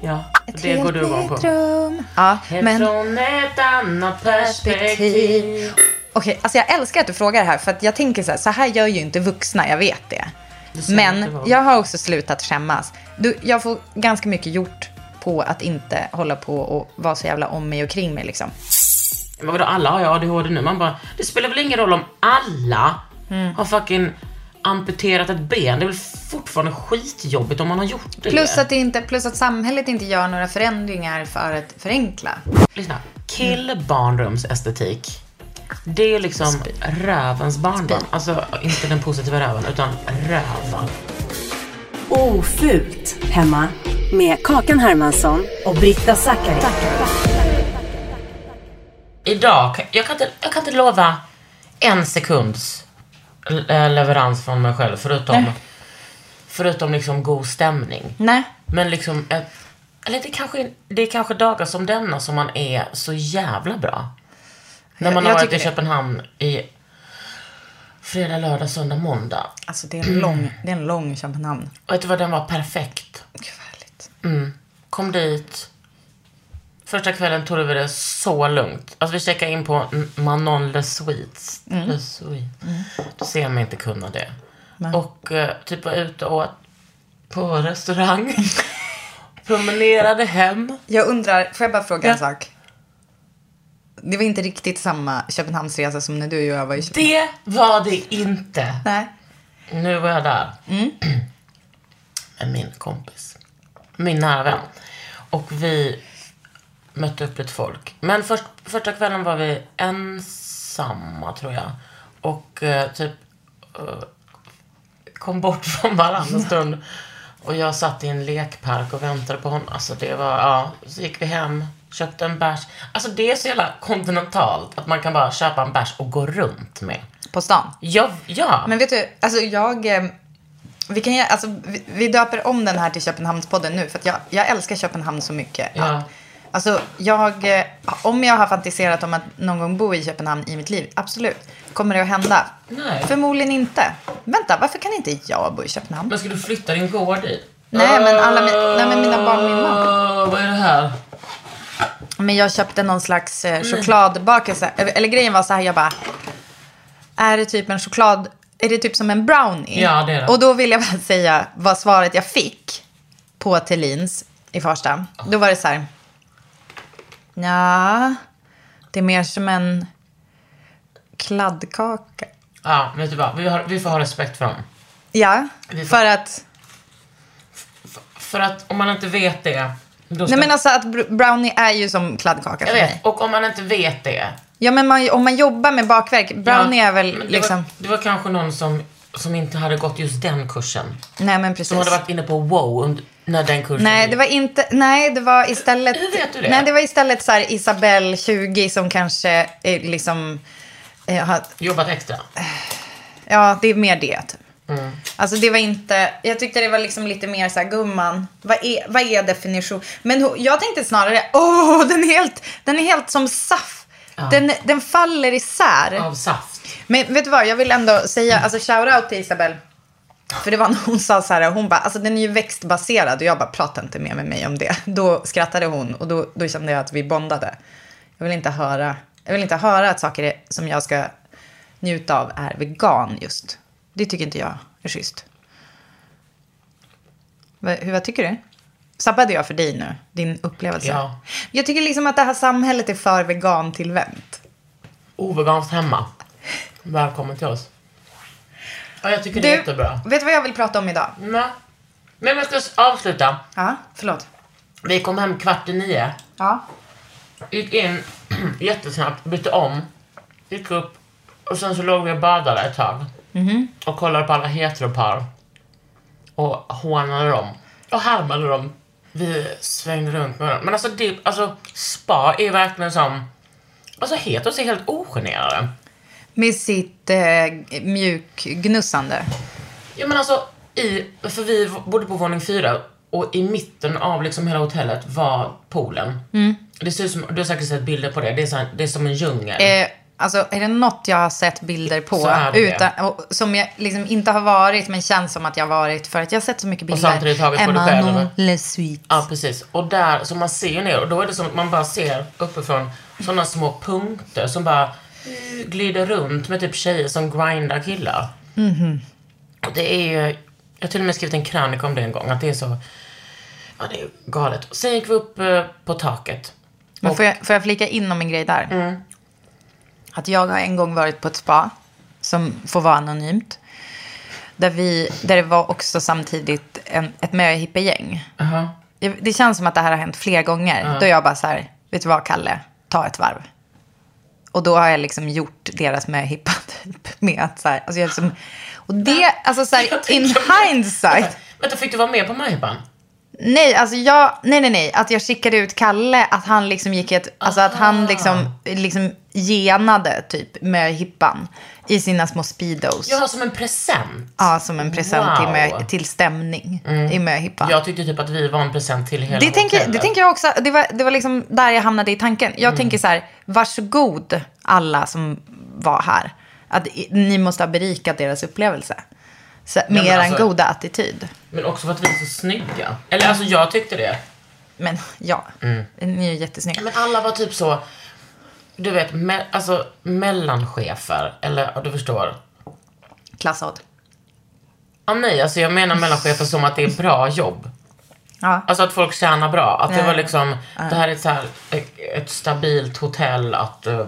Ja, det går du igång på. rum. Ja, men Från ett annat perspektiv. okej, alltså jag älskar att du frågar det här för att jag tänker så här, så här gör ju inte vuxna, jag vet det. Men jag har också slutat skämmas. Du, jag får ganska mycket gjort på att inte hålla på och vara så jävla om mig och kring mig liksom. Men vadå, alla har ju ADHD nu. Man bara, det spelar väl ingen roll om alla Mm. har fucking amputerat ett ben. Det är väl fortfarande skitjobbigt om man har gjort det. Plus att, det inte, plus att samhället inte gör några förändringar för att förenkla. Lyssna. Killbarnrumsestetik. Det är liksom rövens barndom. Alltså, inte den positiva röven, utan röven. Ofult hemma med Kakan Hermansson och Britta Zackari. Idag, jag kan, inte, jag kan inte lova en sekunds leverans från mig själv, förutom, förutom liksom god stämning. Nej. Men liksom, ett, eller det kanske, det är kanske dagar som denna som man är så jävla bra. När man Jag- har jag varit i. Köpenhamn i fredag, lördag, söndag, måndag. Alltså det är en lång, det är en lång Köpenhamn. Och vet du vad, den var perfekt. Gud vad härligt. Kom dit. Första kvällen tog vi det så lugnt. Alltså vi checkade in på Manon Le Suites. Le Suite. Du ser mig inte kunna det. Och eh, typ var ute och åt på restaurang. Promenerade hem. Jag undrar, får jag bara fråga en sak? Det var inte riktigt samma Köpenhamnsresa som när du och jag var i Köpenhamn. Det var det inte. Nej. Nu var jag där. Med min kompis. Min nära vän. Och vi mötte upp lite folk. Men först, första kvällen var vi ensamma, tror jag. Och eh, typ eh, kom bort från varandra en stund. Och jag satt i en lekpark och väntade på honom. Alltså det var, ja. Så gick vi hem, köpte en bärs. Alltså det är så jävla kontinentalt att man kan bara köpa en bärs och gå runt med. På stan. Ja, ja. Men vet du, alltså jag... eh, Vi, kan, alltså, vi, vi döper om den här till Köpenhamnspodden nu för jag, jag älskar Köpenhamn så mycket. Ja. Att, alltså jag, eh, om jag har fantiserat om att någon gång bo i Köpenhamn i mitt liv, absolut. Kommer det att hända? Nej. Förmodligen inte. Vänta, varför kan inte jag bo i Köpenhamn? Men ska du flytta din gård dit? Nej, men alla mi- nej, men mina barn min. Åh, Vad är det här? Men jag köpte någon slags eh, chokladbakelse. Eller grejen var så här, jag bara... Är det typ en choklad... Är det typ som en brownie? Ja, det är det. Och då vill jag bara säga vad svaret jag fick på Thelins i Farsta. Då var det så här... Ja, det är mer som en kladdkaka. Ja, vet du vad? Vi, har, vi får ha respekt för dem. Ja, får- för att... För att om man inte vet det... Ska... Nej men alltså att br- brownie är ju som kladdkaka jag för mig. vet. Och om man inte vet det... Ja men man, om man jobbar med bakverk, brownie ja, är väl det liksom... Var, det var kanske någon som, som inte hade gått just den kursen. Nej men precis. Som hade varit inne på wow när den kursen Nej, det var inte, nej, det var istället... Hur vet du det? Nej, det var istället så här Isabelle, 20, som kanske är liksom... Eh, har, Jobbat extra. Ja, det är mer det. Typ. Mm. Alltså det var inte, jag tyckte det var liksom lite mer så här, gumman, vad är, vad är definition? Men ho- jag tänkte snarare, åh, den är helt, den är helt som saft. Den, den faller isär. Av saft. Men vet du vad, jag vill ändå säga, alltså shoutout till Isabel. För det var när hon sa så här, hon bara, alltså den är ju växtbaserad och jag bara, prata inte mer med mig om det. Då skrattade hon och då, då kände jag att vi bondade. Jag vill inte höra, jag vill inte höra att saker är, som jag ska njuta av är vegan just. Det tycker inte jag är schysst. Va, hur, vad tycker du? Sabbade jag för dig nu, din upplevelse? Ja. Jag tycker liksom att det här samhället är för vegan-tillvänt. Oveganskt hemma. Välkommen till oss. Ja, jag tycker det är jättebra. vet du vad jag vill prata om idag? Nej. Men jag ska avsluta. Ja, förlåt. Vi kom hem kvart i nio. Ja. Gick in jättesnabbt, bytte om, gick upp och sen så låg vi och badade ett tag. Och kollade på alla heteropar. Och hånade dem. Och härmade dem. Vi svängde runt med dem. Men alltså, det, alltså spa är verkligen som... Alltså heteros är helt ogenerade. Med sitt eh, mjukgnussande. Ja men alltså, i, för vi bodde på våning fyra och i mitten av liksom hela hotellet var poolen. Det ser ut som, du har säkert sett bilder på det, det är, så här, det är som en djungel. Eh, alltså, är det något jag har sett bilder på, utan, och, som jag liksom inte har varit, men känns som att jag har varit, för att jag har sett så mycket bilder. samtidigt tagit på dig själv. le suite. Ja, precis. Och där, så man ser ner och då är det som att man bara ser uppifrån sådana små punkter som bara glider runt med typ tjejer som grindar killar. Och det är ju, jag har till och med skrivit en krönika om det en gång, att det är så, ja det är galet. Sen gick vi upp eh, på taket. Men får jag, får jag flika in om en grej där? Mm. Att jag har en gång varit på ett spa som får vara anonymt. Där, vi, där det var också samtidigt en, ett möhippegäng. Jaha. Det- Det känns som att det här har hänt fler gånger. Då är jag bara så här, vet du vad Kalle, ta ett varv. Och då har jag liksom gjort deras möhippa typ. Med att så här, alltså jag liksom, och det, alltså så här, in hindsight. Vänta, fick du vara med på Majban? Nej, alltså jag, nej, nej, nej. Att jag skickade ut Kalle, att han liksom gick ett, alltså att han liksom, liksom genade typ med hippan i sina små speedos. Ja, som en present. Ja, som en present till, Wow. med, till stämning i möhippan. Jag tyckte typ att vi var en present till hela Det tänker, det hotellet. tänker jag också. Det var, det var liksom där jag hamnade i tanken. Jag Mm. tänker så här, varsågod alla som var här. Att i- ni måste ha berikat deras upplevelse. Så, med men er alltså- goda attityd. Men också för att vi är så snygga. Eller alltså jag tyckte det. Men ja, Mm. ni är ju jättesnygga. Men alla var typ så, du vet, me, alltså mellanchefer. Eller, du förstår. Klassad. Ja, nej, alltså jag menar mellanchefer som att det är bra jobb. Ja. Alltså att folk tjänar bra. Att det var liksom, det här är ett, så här, ett, stabilt hotell. Att eh,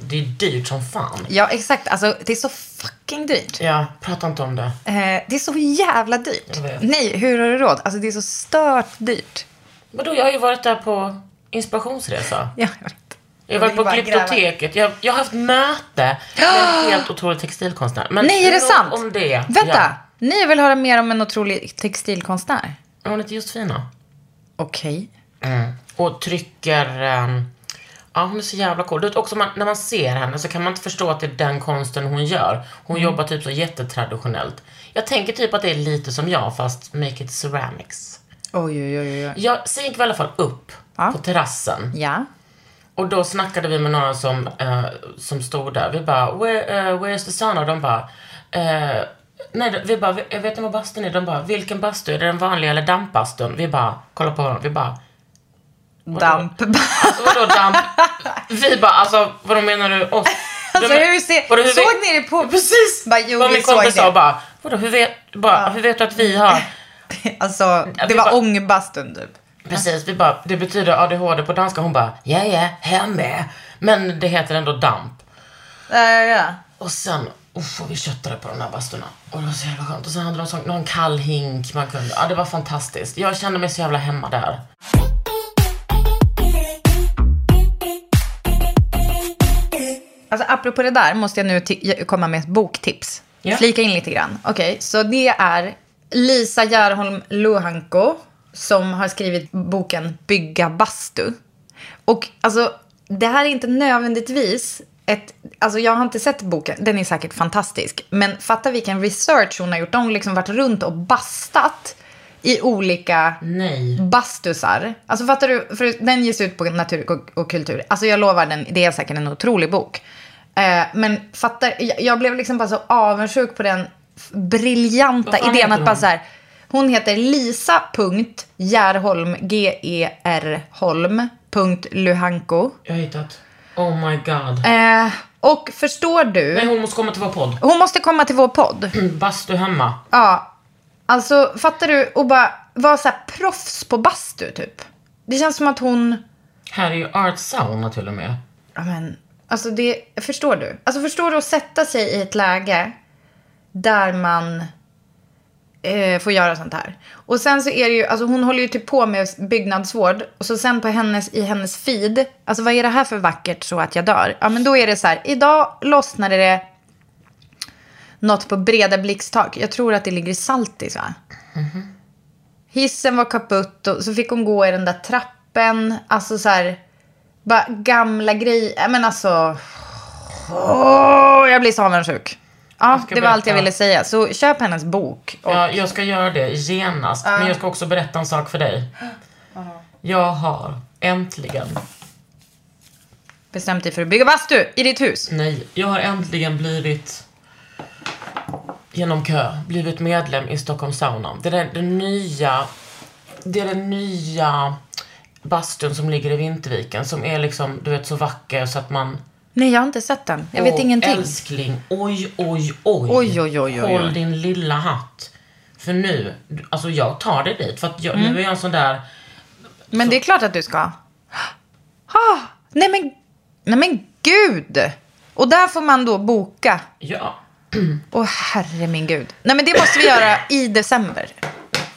det är dyrt som fan. ja, exakt. Alltså, det är så fucking dyrt. Ja, prata inte om det. Eh, det är så jävla dyrt. Nej, hur har du råd? Alltså, det är så stört dyrt. Vadå, jag har ju varit där på inspirationsresa. Ja, jag vet. Jag har varit på. Glyptoteket. Jag, jag har haft möte med en helt otrolig textilkonstnär. Men Nej, är det sant? om det. Vänta! Ja. Ni vill höra mer om en otrolig textilkonstnär? Hon heter Josefina. Okej. Mm. Och trycker... ehm, ja, hon är så jävla cool. Du vet också man, när man ser henne så kan man inte förstå att det är den konsten hon gör. Hon Mm. jobbar typ så jättetraditionellt. Jag tänker typ att det är lite som jag fast make it ceramics. Oj, oj, oj, oj. Jag, sen gick vi i alla fall upp Ja. på terrassen. Ja. Och då snackade vi med några som, eh, som stod där. Vi bara, Where, eh, where's the sun? Och de bara, eh, nej, vi bara, "Vi- vet ni vad bastun är? De bara, vilken bastu? Är det den vanliga eller dampbastun? Vi bara, kolla på honom. Vi bara, Damp. vadå damp? Vi bara, alltså vadå menar du oss? Alltså, De- hur ser- vadå, hur såg vet- ni det på- Precis! Bara, jo, Vad vi min kompis sa bara, vadå hur vet, bara, hur vet du att vi har? alltså, det vi var bara- ångbastun typ. Precis, vi bara, det betyder ADHD på danska. Hon bara, ja ja, här med. Men det heter ändå damp. Ja, ja, ja. Och sen, uff, och vi köttade på de där bastorna. Och det var så jävla skönt. Och sen hade de så, någon kall hink man kunde. Ja, det var fantastiskt. Jag kände mig så jävla hemma där. Alltså apropå det där måste jag nu komma med ett boktips. Ja. Flika in lite grann. Okej, så det är Lisa Järholm Luhanko som har skrivit boken Bygga bastu. Och alltså, det här är inte nödvändigtvis ett, alltså jag har inte sett boken, den är säkert fantastisk. Men fatta vilken research hon har gjort. De har liksom varit runt och bastat i olika Nej. bastusar. Alltså fattar du, för den ges ut på Natur och, och kultur. Alltså jag lovar, den, det är säkert en otrolig bok. Eh, men fattar, jag, jag blev liksom bara så avundsjuk på den briljanta idén att bara hon? så här. Hon heter Lisa G-E-R Holm, punkt Luhanko. Jag har hittat. Oh my god. Eh, och förstår du, Nej, hon måste komma till vår podd. hon måste komma till vår podd. Bastu hemma. Ja, alltså fattar du? Och bara vara så här proffs på bastu typ. Det känns som att hon... Här är ju art sauna till och med. Ja, men, alltså det, förstår du? Alltså förstår du att sätta sig i ett läge där man eh, får göra sånt här. Och sen så är det ju, alltså hon håller ju typ på med byggnadsvård. Och så sen på hennes, i hennes feed, alltså vad är det här för vackert så att jag dör? Ja men då är det så här, idag lossnade det något på breda blixttak. Jag tror att det ligger i Saltis va? Hissen var kaputt och så fick hon gå i den där trappen. Alltså så här, bara gamla grejer. Men alltså, åh, jag blir så avundsjuk. Ja, det var allt jag ville säga. Så köp hennes bok. Och, Ja, jag ska göra det genast. Men jag ska också berätta en sak för dig. Jag har äntligen, Bestämt dig för att bygga bastu i ditt hus. nej, jag har äntligen blivit genom kö, blivit medlem i Stockholm Sauna. Det är den nya, det är den nya bastun som ligger i Vinterviken som är liksom, du vet, så vacker så att man Nej, jag har inte sett den. Jag vet Åh, ingenting. Älskling, oj, oj, oj. Oj, oj, oj, oj. Håll din lilla hatt. För nu, alltså jag tar dig dit. För att jag, Mm. nu är jag en sån där, Men det är klart att du ska. Ah, nej men, nej men gud. Och där får man då boka. ja. Åh herre min gud. Nej men det måste vi göra i december.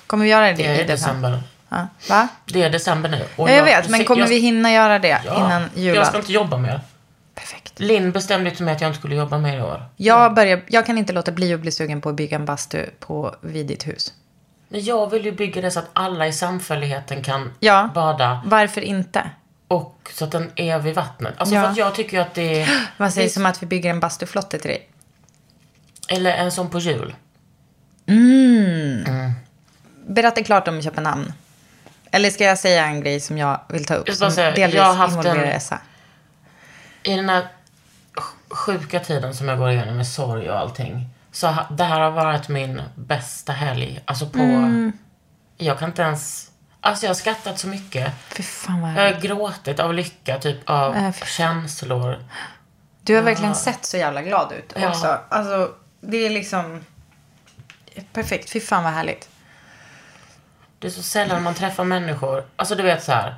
Kommer vi göra det, Det i är december? december. Ja. Va? Det är december nu. Och Ja, jag vet, men kommer jag, vi hinna göra det ja, innan jul? Jag ska inte jobba mer. Perfekt. Linn bestämde till mig att jag inte skulle jobba mer i år. Jag, börjar, jag kan inte låta bli att bli sugen på att bygga en bastu på, vid ditt hus. Men jag vill ju bygga det så att alla i samfälligheten kan Ja. bada. Varför inte? Och så att den är vid vattnet. Alltså Ja. för att jag tycker ju att det är... Vad sägs om att vi bygger en bastuflotte till dig? Eller en sån på jul. Berätta klart om Köpenhamn. Eller ska jag säga en grej som jag vill ta upp? Jag säga, jag har haft en- Essa. I den här sj- sjuka tiden som jag går igenom med sorg och allting. Så det här har varit min bästa helg. Alltså på... Mm. Jag kan inte ens... Alltså jag har skrattat så mycket. Fy fan vad Jag har gråtit av lycka, typ av Äh, känslor. Du har verkligen sett så jävla glad ut Ja. också. Alltså, det är liksom... Perfekt. Fy fan vad härligt. Det är så sällan man träffar människor. Alltså du vet så här.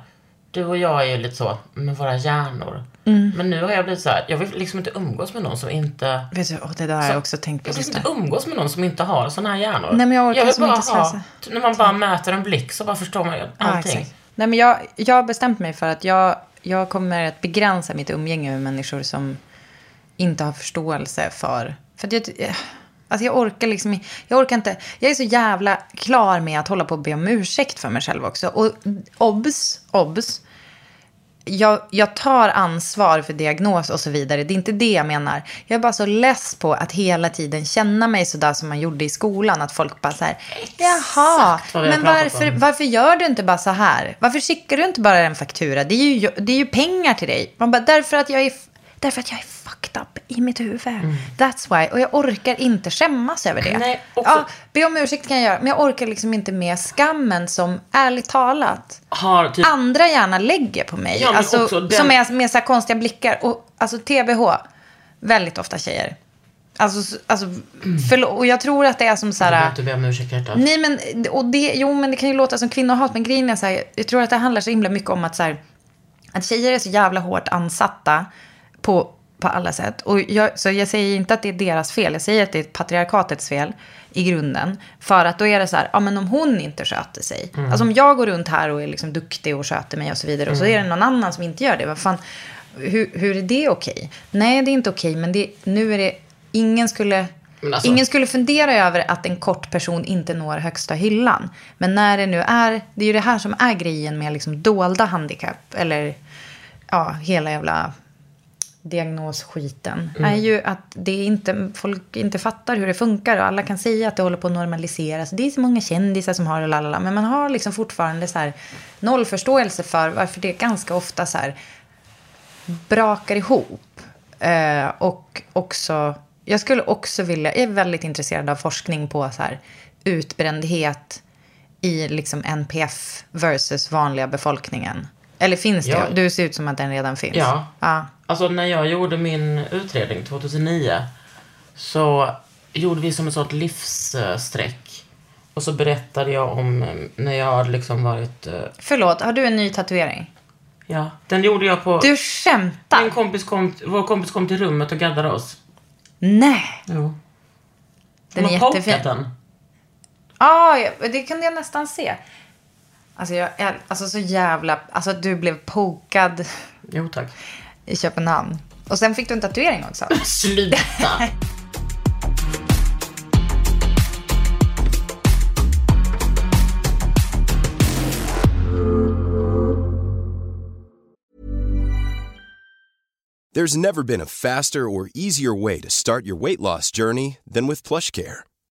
Du och jag är ju lite så med våra hjärnor. Mm. Men nu har jag blivit så här. Jag vill liksom inte umgås med någon som inte... Vet du, åh, det där har jag också tänkt på Jag vill inte umgås med någon som inte har såna här hjärnor. Nej, men jag orkar vill som bara inte ha-. När man bara möter en blick så bara förstår man ju Ja, allting. exakt. Nej, men jag, jag har bestämt mig för att jag, jag kommer att begränsa mitt umgänge med människor som inte har förståelse för... För att jag, alltså jag orkar liksom jag orkar inte. Jag är så jävla klar med att hålla på och be om ursäkt för mig själv också. Och obs, obs. Jag, jag tar ansvar för diagnos och så vidare. Det är inte det jag menar. Jag är bara så less på att hela tiden känna mig sådär som man gjorde i skolan. Att folk bara så här, jaha, men varför, om." varför gör du inte bara så här? Varför skickar du inte bara en faktura? Det är ju, det är ju pengar till dig. Man bara, därför att jag är, därför att jag är fucked up i mitt huvud. That's why. Och jag orkar inte skämmas över det. Mm. Nej, också- ja, be om ursäkt kan jag göra, men jag orkar liksom inte med skammen som, ärligt talat, Har typ... andra gärna lägger på mig. Ja, alltså, den- Som är med så här konstiga blickar. Och, alltså TBH, väldigt ofta tjejer. Alltså, alltså, förlåt, och jag tror att det är som så här... vill inte be om ursäkt hjärtat. Nej, men, och det, jo, men det kan ju låta som kvinnohat, men grejen är så här, jag tror att det handlar så himla mycket om att, så här, att tjejer är så jävla hårt ansatta på, på alla sätt. Och jag, så jag säger inte att det är deras fel, jag säger att det är patriarkatets fel i grunden. För att då är det så här, ja men om hon inte sköter sig. Alltså om jag går runt här och är liksom duktig och sköter mig och så vidare. Och så är det någon annan som inte gör det. Vad fan, hur, hur är det okej? Nej, det är inte okej, men det, nu är det, ingen skulle... Alltså- Ingen skulle fundera över att en kort person inte når högsta hyllan. Men när det nu är, det är ju det här som är grejen med liksom dolda handikapp. Eller ja, hela jävla diagnosskiten är ju att det inte, folk inte fattar hur det funkar. Och alla kan säga att det håller på att normaliseras. Det är så många kändisar som har det, lalala, men man har liksom fortfarande så här noll förståelse för varför det ganska ofta så här brakar ihop. Eh, och också, jag skulle också vilja, jag är väldigt intresserad av forskning på så här utbrändhet i liksom NPF versus vanliga befolkningen. Eller finns det? Ja. Du ser ut som att den redan finns. Ja. ja. Alltså när jag gjorde min utredning 2009 så gjorde vi som ett sånt livsstreck. Och så berättade jag om eh, när jag hade liksom varit... eh, Förlåt, har du en ny tatuering? Ja, den gjorde jag på... Du skämtar? Min kompis kom, vår kompis kom till rummet och gaddade oss. Nej, Jo. den är Hon har jättefin. den. Ja, ja, det kunde jag nästan se. Alltså, jag alltså så jävla... Alltså du blev pokad Jo, tack. i Köpenhamn. Och sen fick du en tatuering också. Sluta! There's never been a faster or easier way to start your weight loss journey than with PlushCare.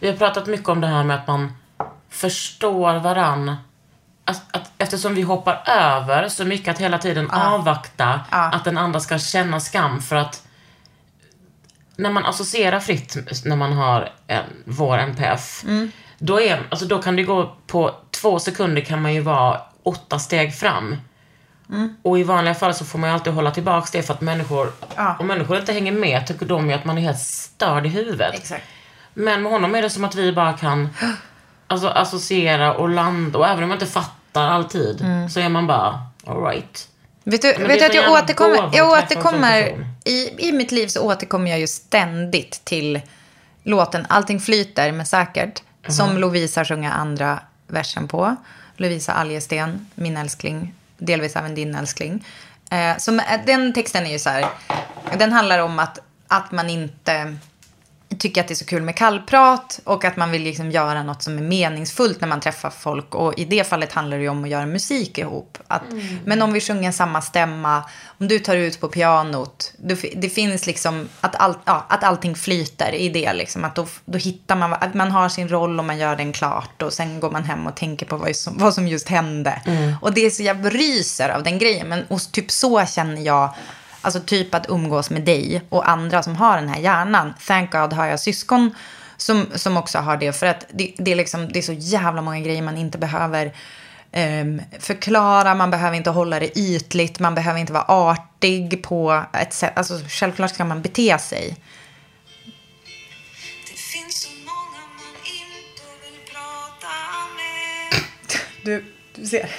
Vi har pratat mycket om det här med att man förstår varann. Att, att, eftersom vi hoppar över så mycket att hela tiden avvakta att den andra ska känna skam för att när man associerar fritt när man har en, vår NPF, då, är, alltså då kan det gå på två sekunder kan man ju vara åtta steg fram. Och i vanliga fall så får man ju alltid hålla tillbaks det för att människor, om människor inte hänger med tycker de ju att man är helt störd i huvudet. Exakt. Men med honom är det som att vi bara kan alltså, associera och landa. Och även om man inte fattar alltid så är man bara alright. Vet du, vet du att så jag återkommer, jag återkommer i, i mitt liv så återkommer jag ju ständigt till låten Allting flyter med Säkert. Som Lovisa sjunger andra versen på. Lovisa Algesten, min älskling. Delvis även din älskling. Eh, som, eh, den texten är ju så här. Den handlar om att, att man inte tycker att det är så kul med kallprat och att man vill liksom göra något som är meningsfullt när man träffar folk. Och i det fallet handlar det ju om att göra musik ihop. Att, Men om vi sjunger samma stämma, om du tar ut på pianot, fi- det finns liksom att, all, ja, att allting flyter i det. Liksom, att då, då hittar man, att man har sin roll och man gör den klart och sen går man hem och tänker på vad som, vad som just hände. Och det är så jag ryser av den grejen. Men och typ så känner jag Alltså typ att umgås med dig och andra som har den här hjärnan. Thank God har jag syskon som, som också har det. För att det, det, är liksom, det är så jävla många grejer man inte behöver ehm, förklara. Man behöver inte hålla det ytligt. Man behöver inte vara artig på ett sätt. Alltså självklart ska man bete sig. Det finns så många man inte vill prata med Du, du ser.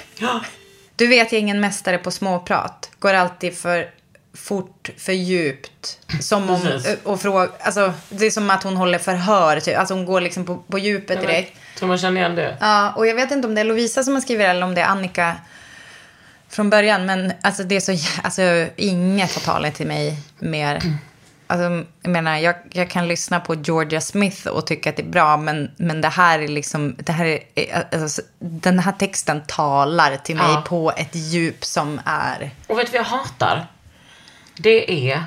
Du vet, jag är ingen mästare på småprat. Går alltid för fort, för djupt. Som om, Precis. och fråga, alltså, det är som att hon håller förhör. Typ. Alltså hon går liksom på, på djupet direkt. Tror man känner igen det? Ja, och jag vet inte om det är Lovisa som har skrivit eller om det är Annika från början. Men alltså det är så, alltså inget har talat till mig mer alltså, jag menar, jag, jag kan lyssna på Georgia Smith och tycka att det är bra, men, men det här är liksom, det här är, alltså, den här texten talar till mig Ja. på ett djup som är... Och vet du vad jag hatar? Det är,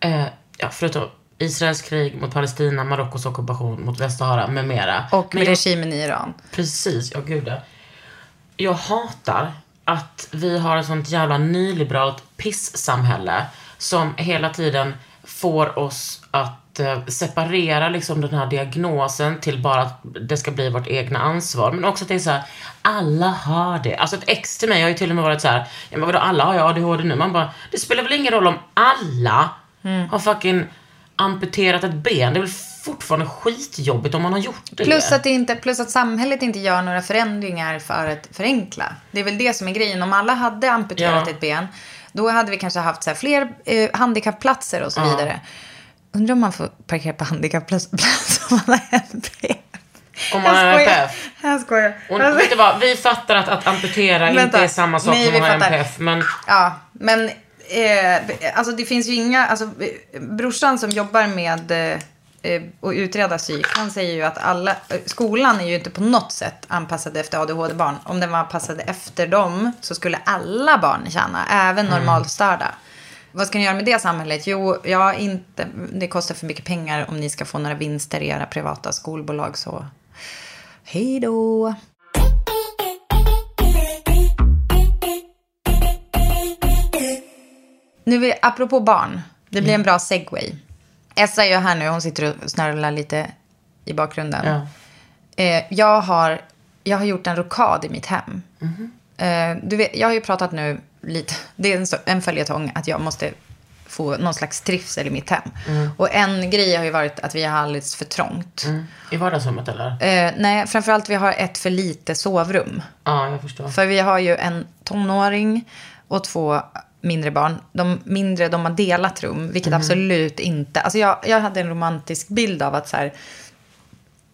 eh, ja, förutom Israels krig mot Palestina, Marockos ockupation mot Västsahara med mera. Och jag- regimen i Iran. Precis, ja gud ja. Jag hatar att vi har ett sånt jävla nyliberalt pissamhälle som hela tiden får oss att eh, separera liksom den här diagnosen till bara att det ska bli vårt egna ansvar. Men också att det är så här, alla har det. Alltså ett ex till mig har ju till och med varit så här, ja men vadå alla har ju ADHD nu? Man bara, det spelar väl ingen roll om alla har fucking amputerat ett ben. Det är väl fortfarande skitjobbigt om man har gjort det. Plus att, det inte, plus att samhället inte gör några förändringar för att förenkla. Det är väl det som är grejen. Om alla hade amputerat Ja. ett ben, då hade vi kanske haft så här fler eh, handikappplatser och så vidare. Undrar om man får parkera på handikappplats plats om man har NPF. Om man har. NPF. Jag skojar. Och Alltså- vet du vad, vi fattar att, att amputera inte Vänta. är samma sak Nej, som att ha. NPF. Men Ja, men eh, alltså det finns ju inga, alltså brorsan som jobbar med eh, eh, att utreda psyk, han säger ju att alla, skolan är ju inte på något sätt anpassad efter ADHD-barn. Om den var anpassad efter dem så skulle alla barn tjäna, även normalstörda. Vad ska ni göra med det samhället? Jo, ja, inte, det kostar för mycket pengar om ni ska få några vinster i era privata skolbolag så hej då. Nu, apropå barn, det blir en bra segway. Essa är ju här nu, hon sitter och snörvlar lite i bakgrunden. Ja. Eh, jag, har, jag har gjort en rokad i mitt hem. Eh, du vet, jag har ju pratat nu lite, det är en, en följetong att jag måste få någon slags trivsel i mitt hem. Och en grej har ju varit att vi har alldeles för trångt. i vardagsrummet eller? Eh, nej, framförallt vi har ett för lite sovrum. Ja, jag förstår. För vi har ju en tonåring och två mindre barn. De mindre, de har delat rum, vilket absolut inte... Alltså jag, jag hade en romantisk bild av att så här...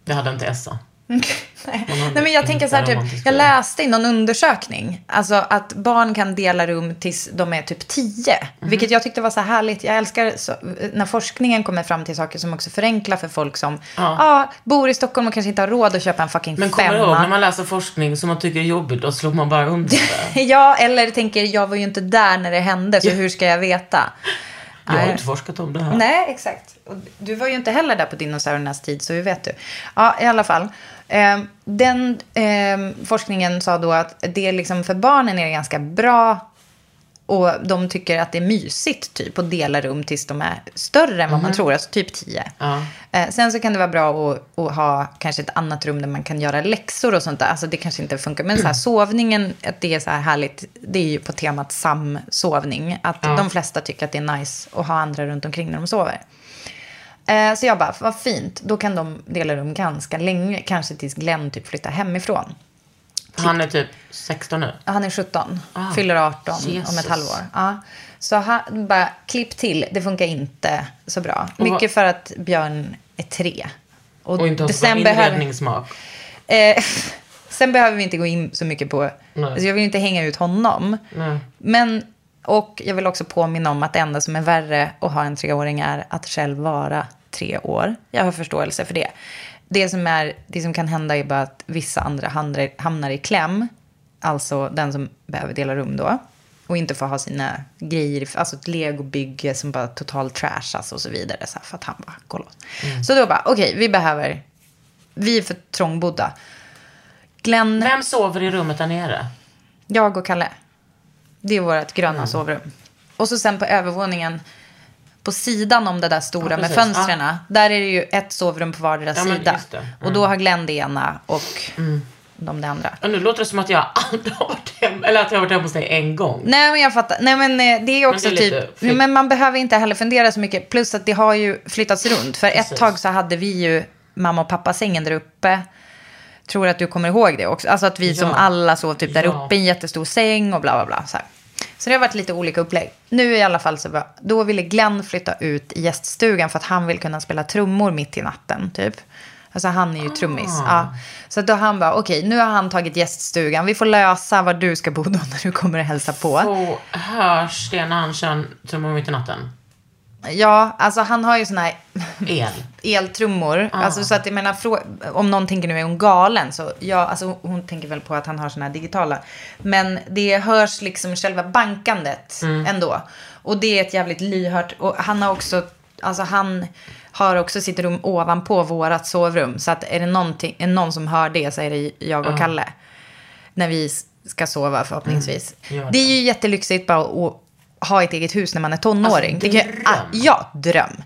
Det hade inte Essa. Nej. Nej, men jag tänker så här, typ, jag läste i någon undersökning, alltså att barn kan dela rum tills de är typ tio. Mhm. Vilket jag tyckte var så här härligt. Jag älskar så, när forskningen kommer fram till saker som också förenklar för folk som ja. bor i Stockholm och kanske inte har råd att köpa en fucking Men kommer femma. du ihåg när man läser forskning som man tycker är jobbigt, då slår man bara under det. Ja, eller tänker jag var ju inte där när det hände, så hur ska jag veta? Jag har inte forskat om det här. Nej, exakt. Och du var ju inte heller där på dinosauriernas tid, så hur vet du? Ja, i alla fall. Eh, den eh, forskningen sa då att det liksom, för barnen är det ganska bra och de tycker att det är mysigt typ att dela rum tills de är större än vad man tror, alltså typ 10. Ja. Eh, sen så kan det vara bra att, att ha kanske ett annat rum där man kan göra läxor och sånt där. Alltså det kanske inte funkar. Men så här, sovningen, att det är så här härligt, det är ju på temat samsovning. Att de flesta tycker att det är nice att ha andra runt omkring när de sover. Eh, så jag bara, vad fint. Då kan de dela rum ganska länge. Kanske tills Glenn typ flyttar hemifrån. Han är typ 16 nu. Han är 17, Ah, fyller 18 om Jesus. ett halvår. Ja. Så han bara, klipp till, det funkar inte så bra. Mycket för att Björn är tre. Och inte har sån behöver- inredningssmak. Eh, sen behöver vi inte gå in så mycket på... Alltså jag vill inte hänga ut honom. Nej. Men, och jag vill också påminna om att det enda som är värre att ha en treåring är att själv vara tre år. Jag har förståelse för det. Det som, är, det som kan hända är bara att vissa andra hamnar, i kläm. Alltså den som behöver dela rum då. Och inte får ha sina grejer, alltså ett legobygge som bara totalt trashas och så vidare. Så här, för att han bara, kolla. Så då bara, okej, vi behöver, vi är för trångbodda. Glenn, Vem sover i rummet där nere? jag och Kalle. Det är vårt gröna Mm. sovrum. Och så sen på övervåningen, på sidan om det där stora Ja, med fönstren, där är det ju ett sovrum på vardera Ja, sida. Mm. Och då har Glenn det ena och de det andra. Och nu låter det som att jag aldrig har varit hem, eller att jag har varit hemma hos dig en gång. Nej men jag fattar. Nej men eh, det är också Men det är lite typ. flytt. Men man behöver inte heller fundera så mycket. Plus att det har ju flyttats runt. För ett Precis. tag så hade vi ju mamma och pappa sängen där uppe. Tror att du kommer ihåg det också. Alltså att vi som Ja. alla sov typ där Ja. uppe i en jättestor säng och bla bla bla. Så, här. Så det har varit lite olika upplägg. Nu i alla fall så var, då ville Glenn flytta ut i gäststugan för att han vill kunna spela trummor mitt i natten typ. Alltså han är ju trummis. Ja. Så då han bara, okej nu har han tagit gäststugan. Vi får lösa var du ska bo då när du kommer och hälsa på. Och hörs det när han kör trummor mitt i natten? Ja, alltså han har ju såna här El. eltrummor. Alltså så att jag menar, frå- om någon tänker nu är hon galen så ja, alltså hon tänker väl på att han har såna här digitala. Men det hörs liksom själva bankandet ändå. Och det är ett jävligt lyhört, och han har också, alltså han har också sitt rum ovanpå vårat sovrum. Så att är det någonting, är någon som hör det så är det jag och Kalle. När vi ska sova förhoppningsvis. Gör det. Det är ju jättelyxigt bara att ha ett eget hus när man är tonåring. Alltså, Det kan- dröm. ah, Ja, dröm.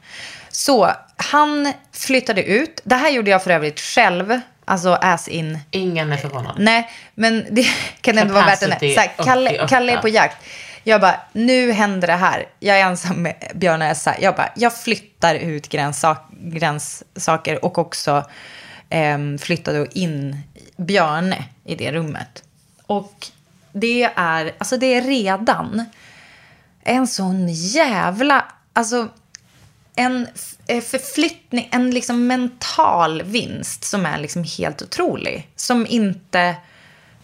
Så han flyttade ut. Det här gjorde jag för övrigt själv. Alltså as in. Ingen är förvånad. Nej, men det kan ändå vara värt Så här, Kalle, 88. Kalle är på jakt. Jag bara, nu händer det här. Jag är ensam med Björn och Essa. Jag bara, jag flyttar ut gränssak, gränssaker och också ehm, flyttade in Björne i det rummet. Och det är, alltså det är redan en sån jävla, alltså en eh, förflyttning, en liksom mental vinst som är liksom helt otrolig. Som inte,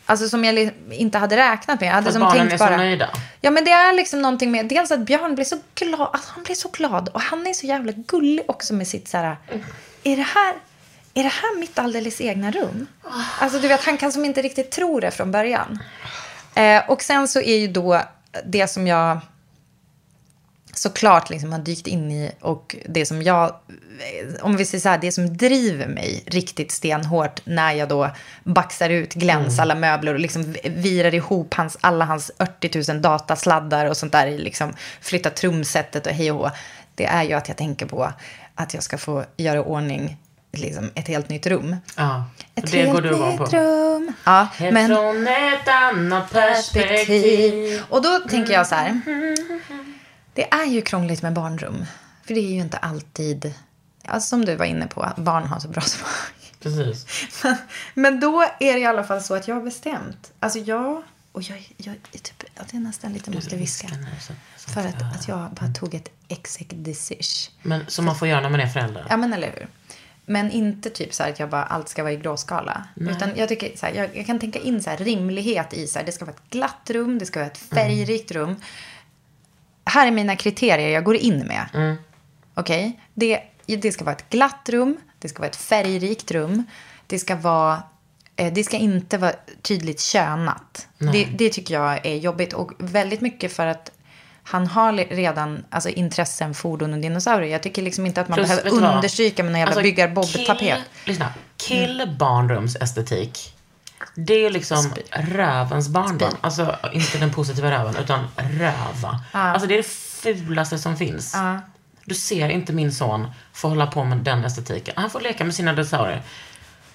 alltså som jag inte hade räknat med. Jag hade För som barnen tänkt är så bara, nöjda. Ja men det är liksom någonting med, dels att Björn blir så glad, alltså han blir så glad och han är så jävla gullig också med sitt så här, är det här, är det här mitt alldeles egna rum? Alltså du vet, han kan som inte riktigt tro det från början. Eh, och sen så är ju då det som jag såklart liksom har dykt in i och det som jag, om vi säger så här, det som driver mig riktigt stenhårt när jag då baxar ut Gläns alla möbler och liksom virar ihop hans, alla hans 80 000 datasladdar och sånt där, i liksom flytta trumsetet och hej och hå, det är ju att jag tänker på att jag ska få göra ordning liksom ett helt nytt rum. Ja. Ett det går helt du igång nytt på. rum. Ja, men Från ett annat perspektiv. Och då tänker jag så här. Det är ju krångligt med barnrum. För det är ju inte alltid, ja, som du var inne på, barn har så bra smak. Precis. Men, men då är det i alla fall så att jag har bestämt. Alltså jag, och jag, jag är typ, att jag nästan lite måste viska. För att att, jag- jag bara tog ett exec decision. Men som man får göra när man är förälder. Ja, men eller hur. Men inte typ så att jag bara allt ska vara i gråskala. Utan jag tycker så här, jag, jag kan tänka in så här rimlighet i så här, det ska vara ett glatt rum, det ska vara ett färgrikt rum. Här är mina kriterier jag går in med. Okej? Det, det ska vara ett glatt rum, det ska vara ett färgrikt rum, det ska vara eh, det ska inte vara tydligt könat. Det, det tycker jag är jobbigt. Och väldigt mycket för att han har redan alltså, intressen, fordon och dinosaurier. Jag tycker liksom inte att man Plus, behöver understryka med någon jävla Alltså, byggar-bob-tapet. kill- Lyssna. Kill barnrums estetik. Det är liksom rövens barndom. Alltså inte den positiva röven, utan röva. Alltså det är det fulaste som finns. Du ser inte min son få hålla på med den estetiken. Han får leka med sina dinosaurier.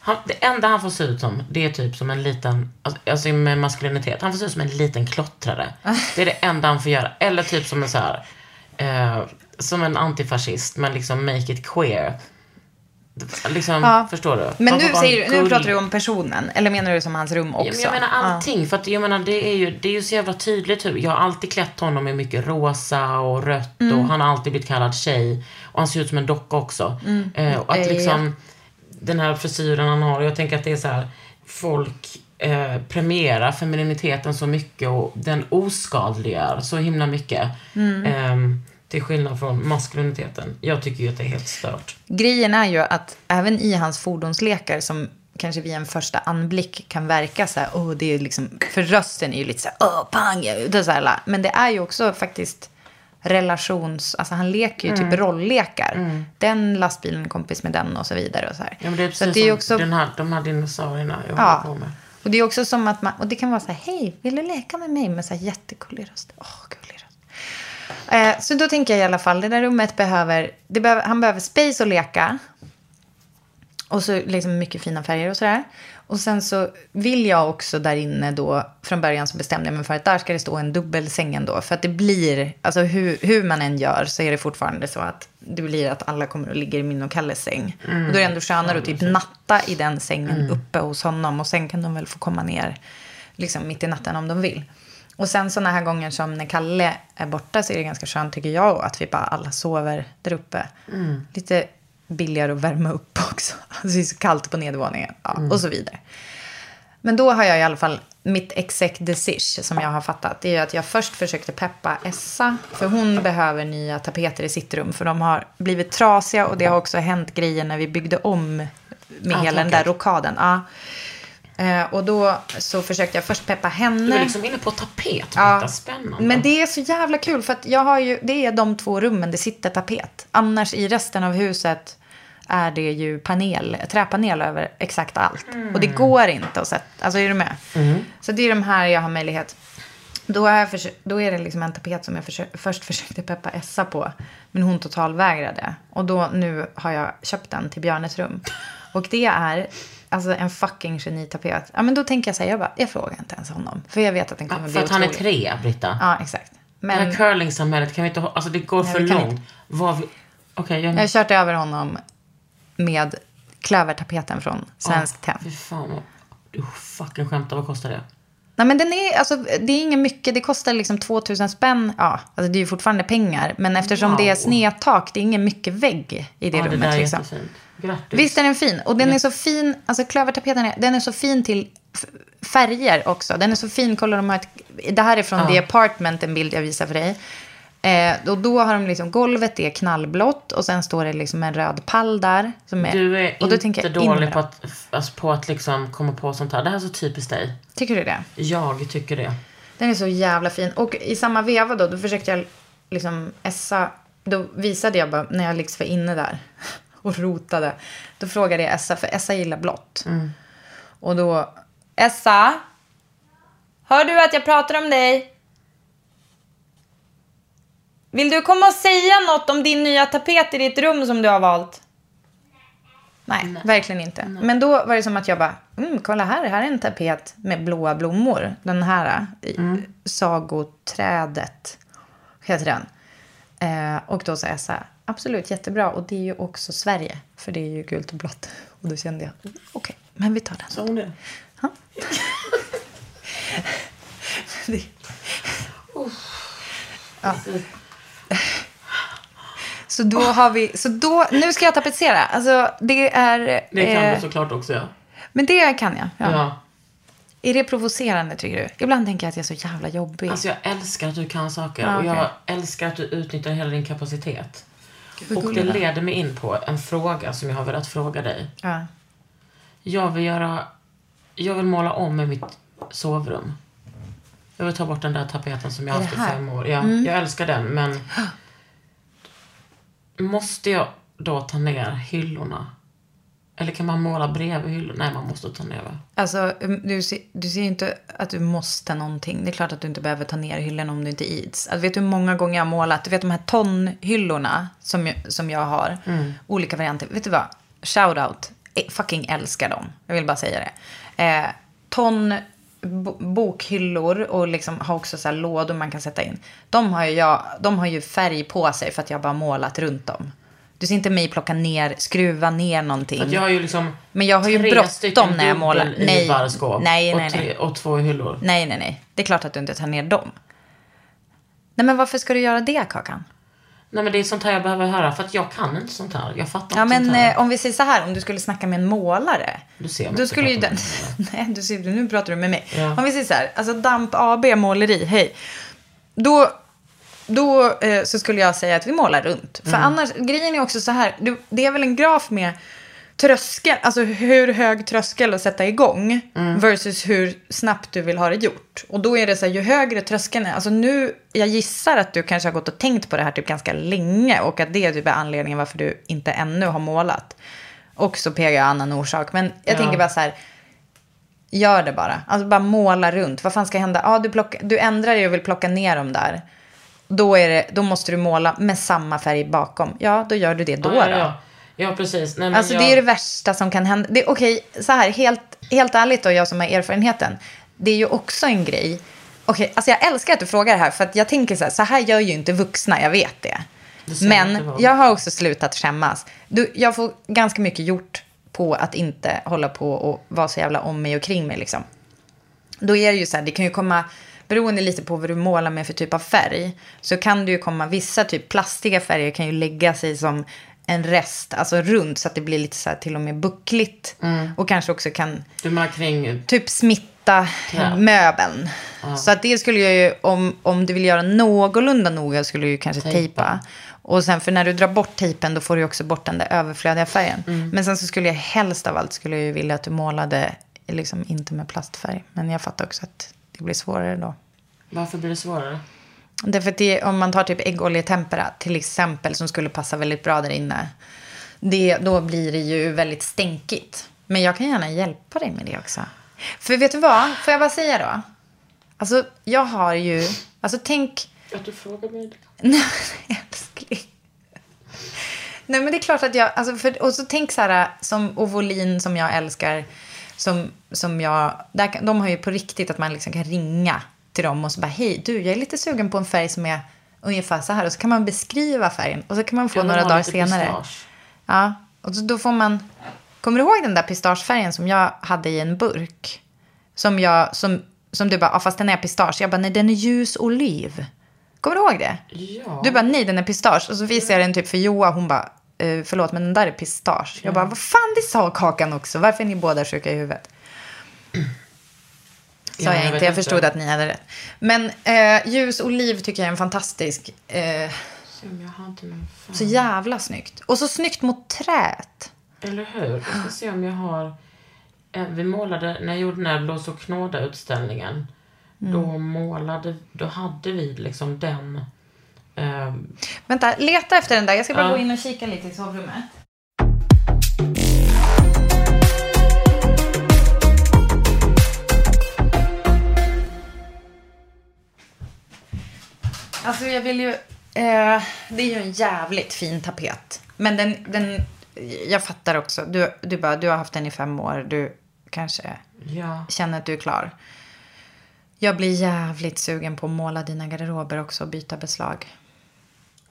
Han, det enda han får se ut som, det är typ som en liten, alltså- alltså med maskulinitet, han får se ut som en liten klottrare. Det är det enda han får göra. Eller typ som en så här, eh, som en antifascist, men liksom make it queer. Liksom, Ja. förstår du? Men nu, säger, nu pratar du om personen. Eller menar du som hans rum också? Ja, men jag menar allting. För att jag menar, det är ju, det är ju så jävla tydligt hur, jag har alltid klätt honom i mycket rosa och rött Mm. och han har alltid blivit kallad tjej. Och han ser ut som en docka också. Eh, och Eh, att liksom, den här frisyren han har, jag tänker att det är så här, folk eh, premierar femininiteten så mycket och den oskadliggör så himla mycket. Mm. Eh, till skillnad från maskuliniteten. Jag tycker ju att det är helt stört. Grejen är ju att även i hans fordonslekar som kanske vid en första anblick kan verka så här, åh, det är liksom, för rösten är ju lite så här, åh, pang, det så här, men det är ju också faktiskt relations, alltså han leker ju Mm. typ rolllekar. Den lastbilen kompis med den och så vidare och så här. Ja, men det är så precis att det är som också, den här, de här dinosaurierna jag Ja. håller på med. och det är också som att man, och det kan vara så här, hej, vill du leka med mig med så här jättegullig röst? Åh, gullig röst. Eh, så då tänker jag i alla fall, det där rummet behöver, behöver, han behöver space att leka. Och så liksom mycket fina färger och sådär. Och sen så vill jag också där inne då, från början så bestämde jag mig för att där ska det stå en dubbelsäng ändå. För att det blir, alltså hur, hur man än gör så är det fortfarande så att det blir att alla kommer och ligger i min och Kalles säng. Och då är det ändå skönare att typ natta i den sängen uppe hos honom. Och sen kan de väl få komma ner liksom mitt i natten om de vill. Och sen sådana här gånger som när Kalle är borta så är det ganska skönt tycker jag att vi bara alla sover där uppe. Lite billigare att värma upp också. Alltså det är så kallt på nedervåningen. Ja, Och så vidare. Men då har jag i alla fall mitt exec decision som jag har fattat. Det är ju att jag först försökte peppa Essa. För hon behöver nya tapeter i sitt rum. För de har blivit trasiga och det har också hänt grejer när vi byggde om med Ah, hela den där rokaden. Ja. Eh, och då så försökte jag först peppa henne. Du är liksom inne på tapet. Ja. Spännande. Men det är så jävla kul för att jag har ju, det är de två rummen det sitter tapet. Annars i resten av huset är det ju panel, träpanel över exakt allt. Och det går inte att sätta, alltså är du med? Så det är de här jag har möjlighet. Då är, försö- då är det liksom en tapet som jag försö- först försökte peppa Essa på. Men hon totalvägrade. Och då nu har jag köpt den till Björnes rum. Och det är alltså en fucking genitapet. Ja men då tänker jag så här, jag bara, jag frågar inte ens honom. För jag vet att den kommer Ja, bli för att han är tre, Britta. Ja, exakt. Det här Men curlingsamhället kan vi inte ha. Alltså det går Nej, för långt. Vad vi... Okej, jag... jag har kört över honom med klövertapeten från Svensk Tenn. Fy fan vad... Du fucking skämtar. Vad kostar det? Nej men den är, alltså det är inget mycket, det kostar liksom 2000 spänn. Ja, alltså det är ju fortfarande pengar. Men eftersom det är Wow. snedtak, det är inget mycket vägg i det ja, det rummet. där är liksom. jättefint. Grattis. Visst är den fin? Och den är så fin, alltså klövertapeten är, den är så fin till färger också. Den är så fin, kolla de har ett, det här är från Ja. The Apartment, en bild jag visar för dig. Eh, och då har de liksom, golvet är knallblått och sen står det liksom en röd pall där. Som är, Du är och då inte jag, dålig på att, alltså på att liksom komma på sånt här. Det här är så typiskt dig. Tycker du det? Jag tycker det. Den är så jävla fin. Och i samma veva då, då försökte jag liksom Essa, då visade jag bara när jag liksom var inne där och rotade. Då frågade jag Essa, för Essa gillar blått. Och då, Essa? Hör du att jag pratar om dig? Vill du komma och säga något om din nya tapet i ditt rum som du har valt? Nej, verkligen inte. Men då var det som att jag bara, mm, kolla här, här är en tapet med blåa blommor. Den här, mm. sagoträdet, heter den. Eh, och då sa jag så här, absolut jättebra. Och det är ju också Sverige, för det är ju gult och blått. Och då kände jag, okej, men vi tar den. Sa hon det? Ja. Det- ja. Så då har vi, så då, nu ska jag tapetsera. Alltså det är... Det kan eh, du såklart också göra. Men det kan jag. Ja. Ja. Är det provocerande tycker du? Ibland tänker jag att jag är så jävla jobbig. Alltså jag älskar att du kan saker. Ja, Och jag älskar att du utnyttjar hela din kapacitet. Och det leder mig in på en fråga som jag har velat fråga dig. ja. Jag vill göra... Jag vill måla om i mitt sovrum. Jag vill ta bort den där tapeten som jag haft i? Mm. fem år. Ja, Jag älskar den, men... Måste jag då ta ner hyllorna? Eller kan man måla bredvid hyllorna? Nej, man måste ta ner va? Alltså, um, du ser, du ser ju inte att du måste någonting. Det är klart att du inte behöver ta ner hyllorna om du inte ids. Alltså, vet du hur många gånger jag har målat? Du vet de här tonhyllorna som jag, som jag har. Olika varianter. Vet du vad? Shout out. Eh, Fucking älskar dem. Jag vill bara säga det. Eh, ton bo- bokhyllor och liksom har också så här lådor man kan sätta in. De har, ju jag, de har ju färg på sig för att jag bara målat runt dem. Du ser inte mig plocka ner, skruva ner någonting. För jag har ju liksom... Men jag har ju bråttom när jag målar. Nej. i. Nej, nej, och, tre, nej. och två hyllor. Nej, nej, nej. Det är klart att du inte tar ner dem. Nej, men varför ska du göra det, Kakan? Nej men det är sånt här jag behöver höra. För att jag kan inte sånt här. Jag fattar Ja, inte men sånt här. eh, om vi säger så här, om du skulle snacka med en målare. Du ser mig Då inte skulle ju prata den... Nej, du ser, nu pratar du med mig. Ja. Om vi säger så här, alltså Damp AB måleri, hej. Då, då eh, så skulle jag säga att vi målar runt. Mm. För annars, grejen är också så här, det är väl en graf med tröskel, alltså hur hög tröskel att sätta igång Mm. versus hur snabbt du vill ha det gjort. Och då är det så här, ju högre tröskeln är, alltså nu, jag gissar att du kanske har gått och tänkt på det här typ ganska länge och att det är typ är anledningen varför du inte ännu har målat. Och så PGA annan orsak. Men jag Ja. tänker bara så här, gör det bara. Alltså bara måla runt. Vad fan ska hända? Ja, du, plock, du ändrar dig och vill plocka ner dem där. Då, är det, då måste du måla med samma färg bakom. Ja, då gör du det då. ja, då. ja, precis. Nej, Alltså jag... det är det värsta som kan hända. Det, Okej, så här, helt, helt ärligt då, jag som har erfarenheten. Det är ju också en grej. Okej, alltså jag älskar att du frågar det här, för att jag tänker så här, så här gör ju inte vuxna, jag vet det. Det Men jag har också slutat skämmas. Du, jag får ganska mycket gjort på att inte hålla på och vara så jävla om mig och kring mig liksom. Då är det ju så här, det kan ju komma, beroende lite på vad du målar med för typ av färg, så kan det ju komma, vissa typ plastiga färger kan ju lägga sig som en rest, alltså runt så att det blir lite så här till och med buckligt. Och kanske också kan kring... typ smitta Ja. möbeln. Så att det skulle jag ju, om, om du vill göra någorlunda noga skulle du ju kanske Tejpa. tejpa. Och sen för när du drar bort tejpen då får du också bort den där överflödiga färgen. Mm. Men sen så skulle jag helst av allt skulle jag ju vilja att du målade, liksom inte med plastfärg. Men jag fattar också att det blir svårare då. Varför blir det svårare? Därför att det, om man tar typ äggoljetempera till exempel som skulle passa väldigt bra där inne. Det, då blir det ju väldigt stänkigt. Men jag kan gärna hjälpa dig med det också. För vet du vad? Får jag bara säga då? Alltså jag har ju, alltså tänk, Att du frågar mig nej älskling. Nej men det är klart att jag, alltså för, och så tänk så här som Ovolin som jag älskar. Som, som jag, där, de har ju på riktigt att man liksom kan ringa till dem och så bara hej du jag är lite sugen på en färg som är ungefär så här. Och så kan man beskriva färgen och så kan man få vill några dagar senare. pistage. Ja, och då får man... Kommer du ihåg den där pistagefärgen som jag hade i en burk? Som jag, som, som du bara, ah, fast den är pistage. Jag bara, nej den är ljus oliv. Kommer du ihåg det? Ja. Du bara, nej den är pistage. Och så visade jag den typ för Joa, hon bara, eh, förlåt men den där är pistage. Jag bara, vad fan det sa Kakan också. Varför är ni båda sjuka i huvudet? Sa Ja, jag, jag inte, jag inte. förstod att ni hade rätt. Men eh, ljus oliv tycker jag är en fantastisk, eh, så jävla snyggt. Och så snyggt mot träet. Eller hur? Jag ska se om jag har... eh, Vi målade, när jag gjorde den här Blås och knåda-utställningen. Då Mm. målade, då hade vi liksom den... Eh, Vänta, leta efter den där. Jag ska bara Ja. gå in och kika lite i sovrummet. Alltså jag vill ju... Eh, det är ju en jävligt fin tapet. Men den... den jag fattar också. Du, du, bara, du har haft den i fem år. Du kanske ja. känner att du är klar. Jag blir jävligt sugen på att måla dina garderober också och byta beslag.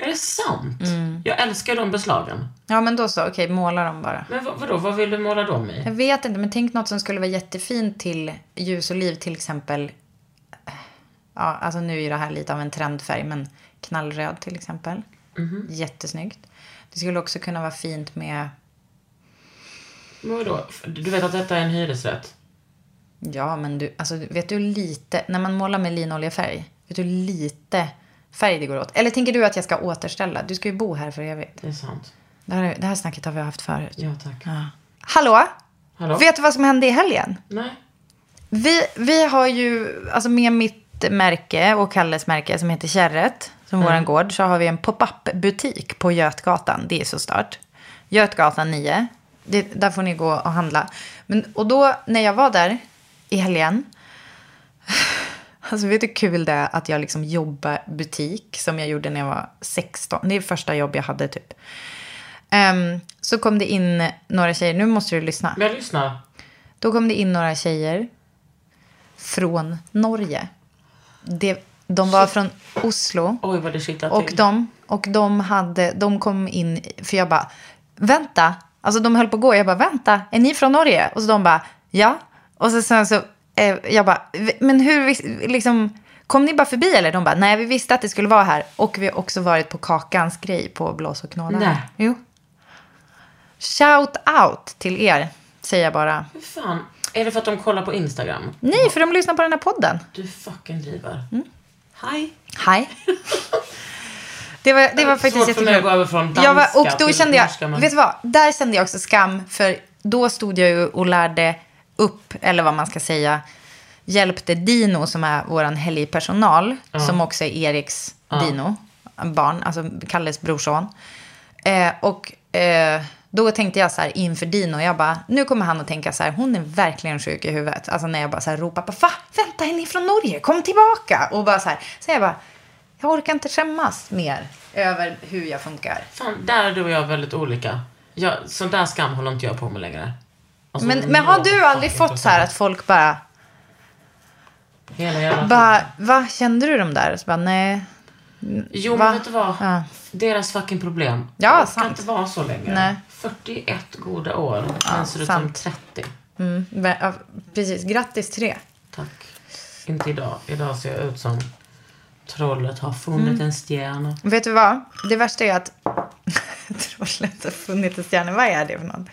Är det sant? Mm. Jag älskar de beslagen. Ja, men då så. Okej, måla dem bara. Men vad, vadå, vad vill du måla dem i? Jag vet inte, men tänk något som skulle vara jättefint till ljus och liv. Till exempel, ja, alltså nu är det här lite av en trendfärg, men knallröd till exempel. Jättesnyggt. Det skulle också kunna vara fint med, Men vadå? Du vet att detta är en hyresrätt? ja men du, alltså vet du lite, när man målar med linoljefärg, vet du lite färg det går åt? Eller tänker du att jag ska återställa? Du ska ju bo här för evigt. Det är sant. Det här, det här snacket har vi haft förut. Ja, tack. Ja. Hallå? Hallå? Vet du vad som hände i helgen? Nej. Vi, vi har ju, alltså med mitt märke och Kalles märke som heter Kärret, som våran gård, så har vi en pop-up-butik på Götgatan. Det är så start. Götgatan 9. Det, där får ni gå och handla. Men, och då, när jag var där i helgen, alltså vet du hur kul det är att jag liksom jobbar butik, som jag gjorde när jag var 16. Det är första jobb jag hade typ. Ehm, så kom det in några tjejer, nu måste du lyssna. Men jag lyssnar. Då kom det in några tjejer från Norge. Det, de var från Oslo. Oj, vad det kittlar Och till. de, och de, hade, de kom in, för jag bara, vänta. Alltså de höll på att gå, jag bara, vänta, är ni från Norge? Och så de bara, ja. Och så sen så, eh, jag bara, men hur, liksom, kom ni bara förbi eller? De bara, nej vi visste att det skulle vara här. Och vi har också varit på Kakans grej på Blås och knåda. Nej. Jo. Shout out till er, säger jag bara. Hur fan? Är det för att de kollar på Instagram? Nej, för de lyssnar på den här podden. Du fucking driver. Mm. Hej. Hej. Det var, det var faktiskt Svårt för mig att gå över från danska jag var, Och då till kände jag, norska, men- vet du vad? Där kände jag också skam. För då stod jag ju och lärde upp, eller vad man ska säga, hjälpte Dino som är vår helgpersonal, som också är Eriks Dino, barn, alltså Kalles brorson. Eh, och eh, då tänkte jag så här inför Dino, jag bara, nu kommer han att tänka så här, hon är verkligen sjuk i huvudet. Alltså när jag bara så här ropar på, va? Vänta, är ni från Norge? Kom tillbaka! Och bara så här, så jag bara, jag orkar inte skämmas mer över hur jag funkar. Fan, där är du och jag väldigt olika. Jag, sån där skam håller inte jag på med längre. Alltså, Men, men har du aldrig fått så här att folk bara, Hela jävla bara va, kände du dem där? Så bara, nej. Jo, Va? men vet du vad? Ja. Deras fucking problem. Ja, det kan inte vara så länge. Nej. 41 goda år. ser ut sant. som 30. Mm, men, ja, precis, grattis till det. Tack. Inte idag. Idag ser jag ut som trollet har funnit Mm. en stjärna. Vet du vad? Det värsta är att trollet har funnits hos hjärnan. Vad är det för någon?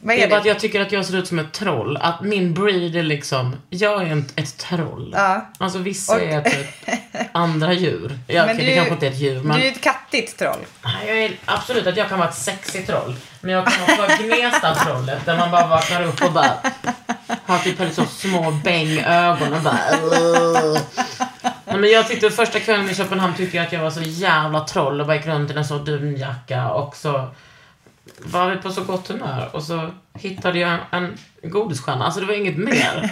Vad Det är är bara att jag tycker att jag ser ut som ett troll. Att min breed är liksom, jag är en, ett troll. Ja. Alltså vissa Och- är typ andra djur. Ja, Men okej, du- det kanske inte är ett djur, men Du är ett kattigt troll. Nej, jag är, absolut att jag kan vara ett sexigt troll. Men jag kan också vara Gnesta-trollet där man bara vaknar upp och bara har typ lite så små bängögon och bara men jag tyckte första kvällen i Köpenhamn tyckte jag att jag var så jävla troll och bara gick runt i en sån dunjacka och så var vi på så gott humör och så hittade jag en godisstjärna. Alltså det var inget mer.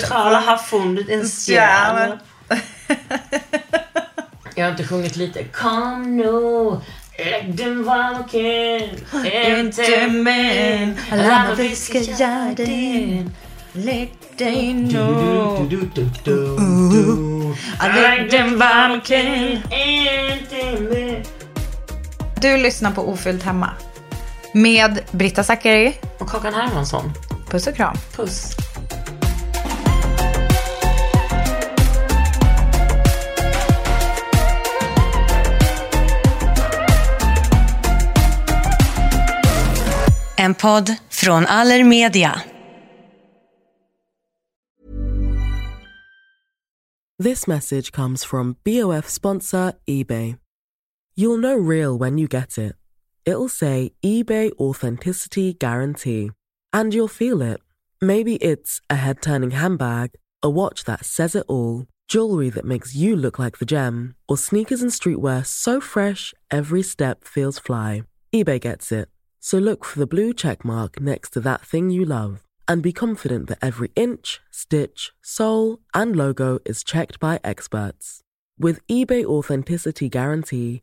Tralla har funnit en stjärna. Jag har inte sjungit lite. Kom nu, lägg den vaken. Inte men, alla vi ska göra. Lägg dig nu. Lägg den vaken. Inte men. Du lyssnar på Ofyllt hemma. Med Britta Zackari. Och Kakan Hermansson. Puss och kram. Puss. En podd från Allermedia. This message comes from BOF sponsor eBay. You'll know real when you get it. It'll say eBay Authenticity Guarantee. And you'll feel it. Maybe it's a head turning handbag, a watch that says it all, jewelry that makes you look like the gem, or sneakers and streetwear so fresh every step feels fly. eBay gets it. So look for the blue check mark next to that thing you love and be confident that every inch, stitch, sole, and logo is checked by experts. With eBay Authenticity Guarantee,